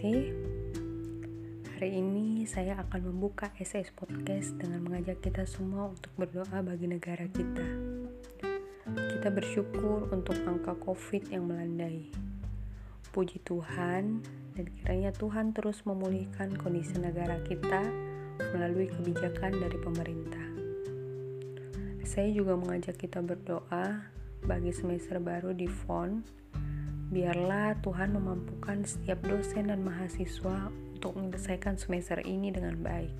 kasih. Hari ini saya akan membuka SS Podcast dengan mengajak kita semua untuk berdoa bagi negara kita. Kita bersyukur untuk angka COVID yang melandai. Puji Tuhan, dan kiranya Tuhan terus memulihkan kondisi negara kita melalui kebijakan dari pemerintah. Saya juga mengajak kita berdoa bagi semester baru di FON Biarlah Tuhan memampukan setiap dosen dan mahasiswa untuk menyelesaikan semester ini dengan baik.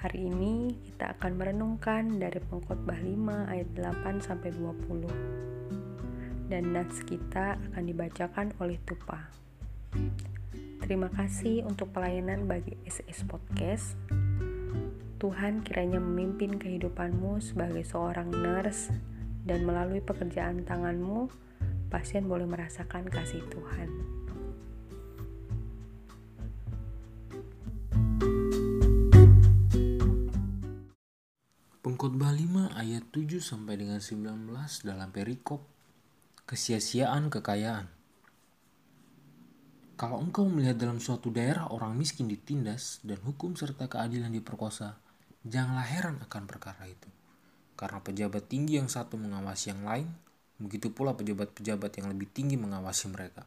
Hari ini kita akan merenungkan dari pengkhotbah 5 ayat 8 sampai 20. Dan nats kita akan dibacakan oleh Tupa. Terima kasih untuk pelayanan bagi SS Podcast. Tuhan kiranya memimpin kehidupanmu sebagai seorang nurse dan melalui pekerjaan tanganmu pasien boleh merasakan kasih Tuhan. Pengkhotbah 5 ayat 7 sampai dengan 19 dalam perikop kesia-siaan kekayaan. Kalau engkau melihat dalam suatu daerah orang miskin ditindas dan hukum serta keadilan diperkosa, janganlah heran akan perkara itu. Karena pejabat tinggi yang satu mengawasi yang lain, Begitu pula pejabat-pejabat yang lebih tinggi mengawasi mereka.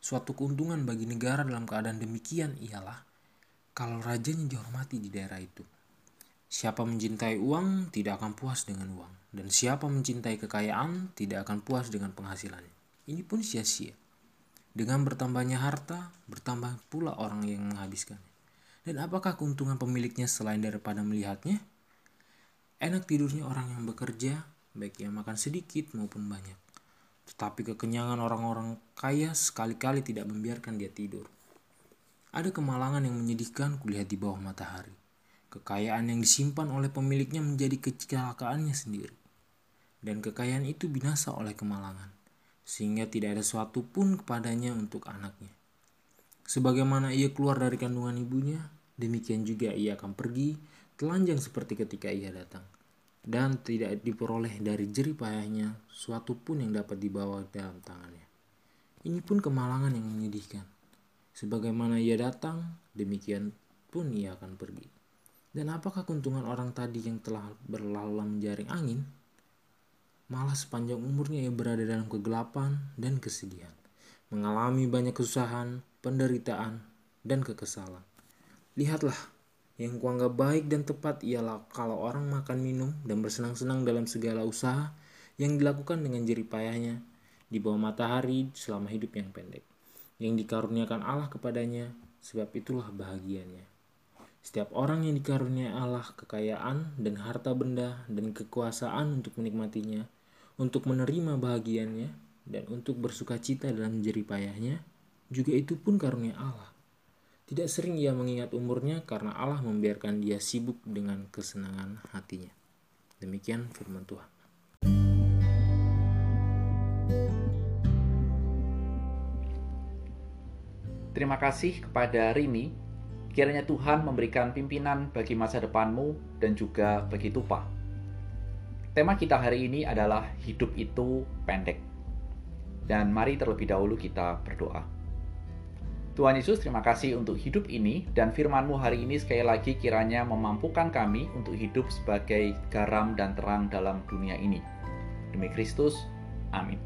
Suatu keuntungan bagi negara dalam keadaan demikian ialah kalau rajanya dihormati di daerah itu. Siapa mencintai uang tidak akan puas dengan uang, dan siapa mencintai kekayaan tidak akan puas dengan penghasilannya. Ini pun sia-sia. Dengan bertambahnya harta, bertambah pula orang yang menghabiskannya. Dan apakah keuntungan pemiliknya selain daripada melihatnya? Enak tidurnya orang yang bekerja, baik yang makan sedikit maupun banyak. Tetapi kekenyangan orang-orang kaya sekali-kali tidak membiarkan dia tidur. Ada kemalangan yang menyedihkan kulihat di bawah matahari. Kekayaan yang disimpan oleh pemiliknya menjadi kecelakaannya sendiri. Dan kekayaan itu binasa oleh kemalangan, sehingga tidak ada suatu pun kepadanya untuk anaknya. Sebagaimana ia keluar dari kandungan ibunya, demikian juga ia akan pergi, telanjang seperti ketika ia datang dan tidak diperoleh dari jerih payahnya suatu pun yang dapat dibawa dalam tangannya. Ini pun kemalangan yang menyedihkan. Sebagaimana ia datang, demikian pun ia akan pergi. Dan apakah keuntungan orang tadi yang telah berlalu menjaring angin? Malah sepanjang umurnya ia berada dalam kegelapan dan kesedihan. Mengalami banyak kesusahan, penderitaan, dan kekesalan. Lihatlah yang kuanggap baik dan tepat ialah kalau orang makan minum dan bersenang-senang dalam segala usaha yang dilakukan dengan jerih payahnya di bawah matahari selama hidup yang pendek. Yang dikaruniakan Allah kepadanya, sebab itulah bahagianya. Setiap orang yang dikaruniai Allah kekayaan dan harta benda dan kekuasaan untuk menikmatinya, untuk menerima bahagiannya, dan untuk bersuka cita dalam jerih payahnya, juga itu pun karunia Allah tidak sering ia mengingat umurnya karena Allah membiarkan dia sibuk dengan kesenangan hatinya. Demikian firman Tuhan. Terima kasih kepada Rini. Kiranya Tuhan memberikan pimpinan bagi masa depanmu dan juga bagi Tupa. Tema kita hari ini adalah hidup itu pendek. Dan mari terlebih dahulu kita berdoa. Tuhan Yesus, terima kasih untuk hidup ini dan firman-Mu hari ini sekali lagi kiranya memampukan kami untuk hidup sebagai garam dan terang dalam dunia ini. Demi Kristus, amin.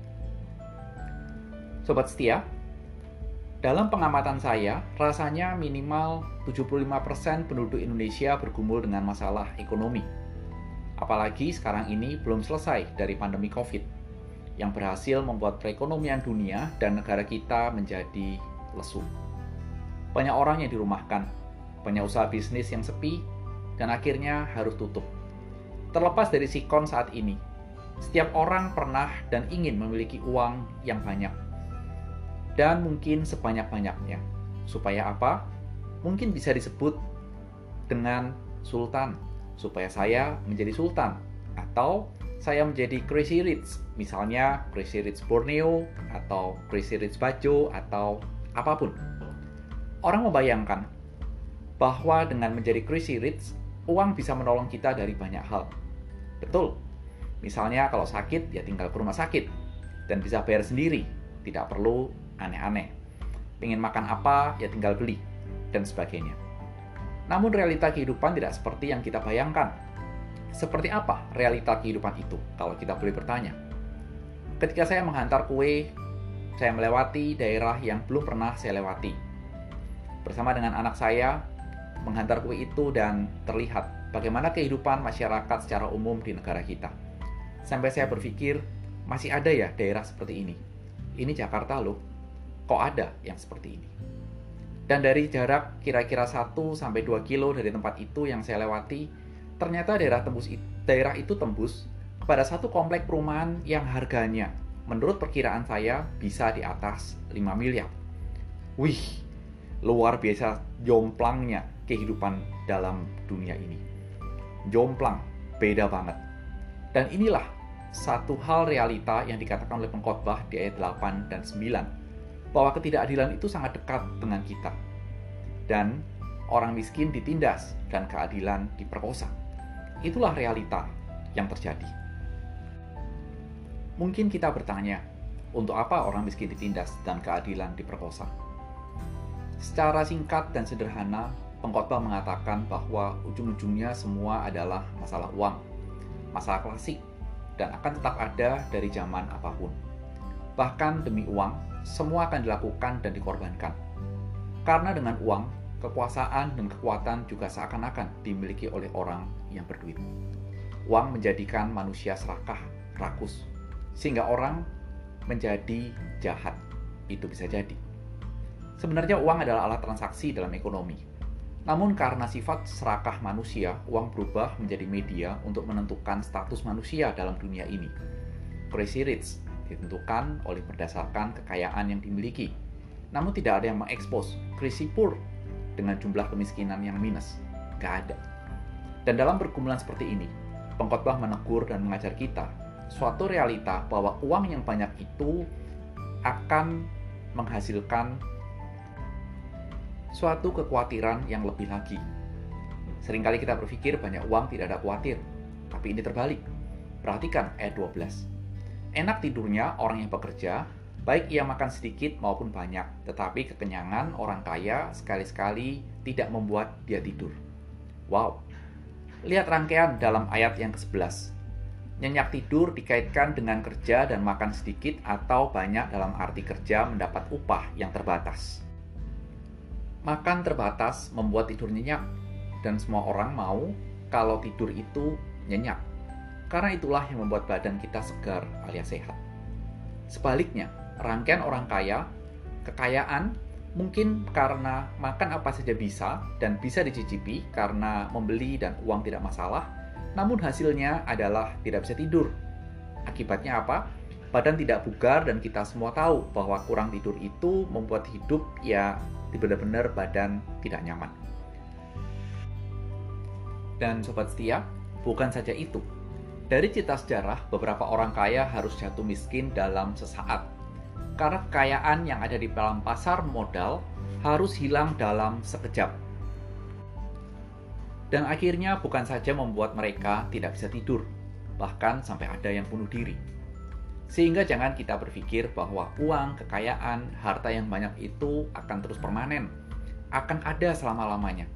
Sobat setia, dalam pengamatan saya, rasanya minimal 75% penduduk Indonesia bergumul dengan masalah ekonomi. Apalagi sekarang ini belum selesai dari pandemi COVID yang berhasil membuat perekonomian dunia dan negara kita menjadi lesu. Banyak orang yang dirumahkan, banyak usaha bisnis yang sepi, dan akhirnya harus tutup. Terlepas dari sikon saat ini, setiap orang pernah dan ingin memiliki uang yang banyak. Dan mungkin sebanyak-banyaknya. Supaya apa? Mungkin bisa disebut dengan sultan. Supaya saya menjadi sultan. Atau saya menjadi crazy rich. Misalnya crazy rich Borneo, atau crazy rich Bajo, atau apa pun. Orang membayangkan bahwa dengan menjadi crazy rich, uang bisa menolong kita dari banyak hal. Betul. Misalnya kalau sakit, ya tinggal ke rumah sakit. Dan bisa bayar sendiri, tidak perlu aneh-aneh. Pengen makan apa, ya tinggal beli, dan sebagainya. Namun realita kehidupan tidak seperti yang kita bayangkan. Seperti apa realita kehidupan itu, kalau kita boleh bertanya? Ketika saya menghantar kue, saya melewati daerah yang belum pernah saya lewati. Bersama dengan anak saya, menghantar kue itu dan terlihat bagaimana kehidupan masyarakat secara umum di negara kita. Sampai saya berpikir, masih ada ya daerah seperti ini. Ini Jakarta loh, kok ada yang seperti ini? Dan dari jarak kira-kira 1 sampai 2 kilo dari tempat itu yang saya lewati, ternyata daerah tembus daerah itu tembus kepada satu komplek perumahan yang harganya menurut perkiraan saya bisa di atas 5 miliar. Wih, luar biasa jomplangnya kehidupan dalam dunia ini. Jomplang, beda banget. Dan inilah satu hal realita yang dikatakan oleh pengkhotbah di ayat 8 dan 9 bahwa ketidakadilan itu sangat dekat dengan kita. Dan orang miskin ditindas dan keadilan diperkosa. Itulah realita yang terjadi. Mungkin kita bertanya, untuk apa orang miskin ditindas dan keadilan diperkosa? Secara singkat dan sederhana, pengkhotbah mengatakan bahwa ujung-ujungnya semua adalah masalah uang, masalah klasik, dan akan tetap ada dari zaman apa pun. Bahkan demi uang, semua akan dilakukan dan dikorbankan. Karena dengan uang, kekuasaan dan kekuatan juga seakan-akan dimiliki oleh orang yang berduit. Uang menjadikan manusia serakah, rakus, sehingga orang menjadi jahat. Itu bisa jadi. Sebenarnya uang adalah alat transaksi dalam ekonomi. Namun karena sifat serakah manusia, uang berubah menjadi media untuk menentukan status manusia dalam dunia ini. Crazy Rich ditentukan oleh berdasarkan kekayaan yang dimiliki. Namun tidak ada yang mengekspos crazy poor dengan jumlah kemiskinan yang minus. Gak ada. Dan dalam pergumulan seperti ini, pengkhotbah menegur dan mengajar kita suatu realita bahwa uang yang banyak itu akan menghasilkan suatu kekhawatiran yang lebih lagi. Seringkali kita berpikir banyak uang tidak ada khawatir, tapi ini terbalik. Perhatikan ayat 12. Enak tidurnya orang yang bekerja, baik ia makan sedikit maupun banyak, tetapi kekenyangan orang kaya sekali-sekali tidak membuat dia tidur. Wow. Lihat rangkaian dalam ayat yang ke-11. Nyenyak tidur dikaitkan dengan kerja dan makan sedikit atau banyak dalam arti kerja mendapat upah yang terbatas. Makan terbatas membuat tidur nyenyak, dan semua orang mau kalau tidur itu nyenyak. Karena itulah yang membuat badan kita segar alias sehat. Sebaliknya, rangkaian orang kaya, kekayaan mungkin karena makan apa saja bisa dan bisa dicicipi karena membeli dan uang tidak masalah, namun hasilnya adalah tidak bisa tidur. Akibatnya apa? Badan tidak bugar dan kita semua tahu bahwa kurang tidur itu membuat hidup ya benar-benar badan tidak nyaman. Dan sobat setia, bukan saja itu, dari cerita sejarah, beberapa orang kaya harus jatuh miskin dalam sesaat. Karena kekayaan yang ada di dalam pasar modal harus hilang dalam sekejap. Dan akhirnya bukan saja membuat mereka tidak bisa tidur, bahkan sampai ada yang bunuh diri. Sehingga jangan kita berpikir bahwa uang, kekayaan, harta yang banyak itu akan terus permanen, akan ada selama-lamanya.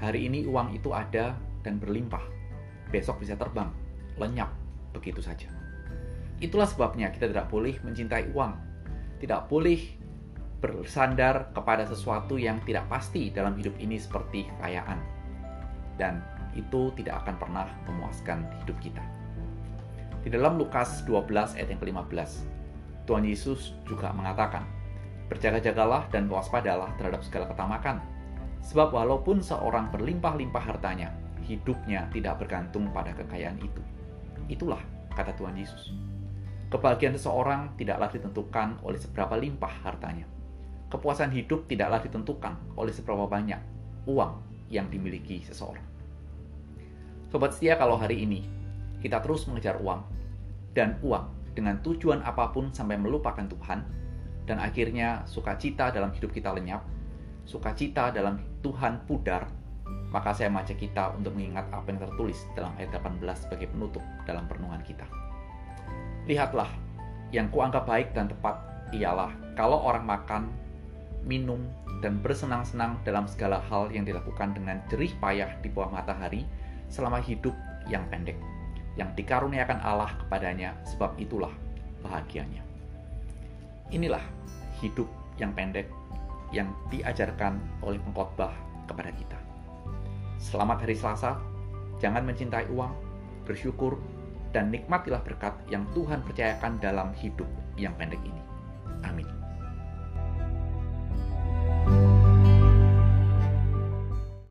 Hari ini uang itu ada dan berlimpah, besok bisa terbang, lenyap begitu saja. Itulah sebabnya kita tidak boleh mencintai uang, tidak boleh bersandar kepada sesuatu yang tidak pasti dalam hidup ini seperti kekayaan. Dan itu tidak akan pernah memuaskan hidup kita. Di dalam Lukas 12 ayat yang ke-15, Tuhan Yesus juga mengatakan, Berjaga-jagalah dan waspadalah terhadap segala ketamakan, sebab walaupun seorang berlimpah-limpah hartanya, hidupnya tidak bergantung pada kekayaan itu. Itulah kata Tuhan Yesus. Kebahagiaan seseorang tidaklah ditentukan oleh seberapa limpah hartanya. Kepuasan hidup tidaklah ditentukan oleh seberapa banyak uang yang dimiliki seseorang. Sobat setia kalau hari ini kita terus mengejar uang dan uang dengan tujuan apa pun sampai melupakan Tuhan dan akhirnya sukacita dalam hidup kita lenyap, sukacita dalam Tuhan pudar maka saya mengajak kita untuk mengingat apa yang tertulis dalam ayat 18 sebagai penutup dalam perenungan kita. Lihatlah, yang kuanggap baik dan tepat ialah kalau orang makan minum, dan bersenang-senang dalam segala hal yang dilakukan dengan jerih payah di bawah matahari selama hidup yang pendek, yang dikaruniakan Allah kepadanya, sebab itulah bahagianya. Inilah hidup yang pendek yang diajarkan oleh pengkhotbah kepada kita. Selamat hari Selasa, jangan mencintai uang, bersyukur, dan nikmatilah berkat yang Tuhan percayakan dalam hidup yang pendek ini. Amin.